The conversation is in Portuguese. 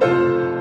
Música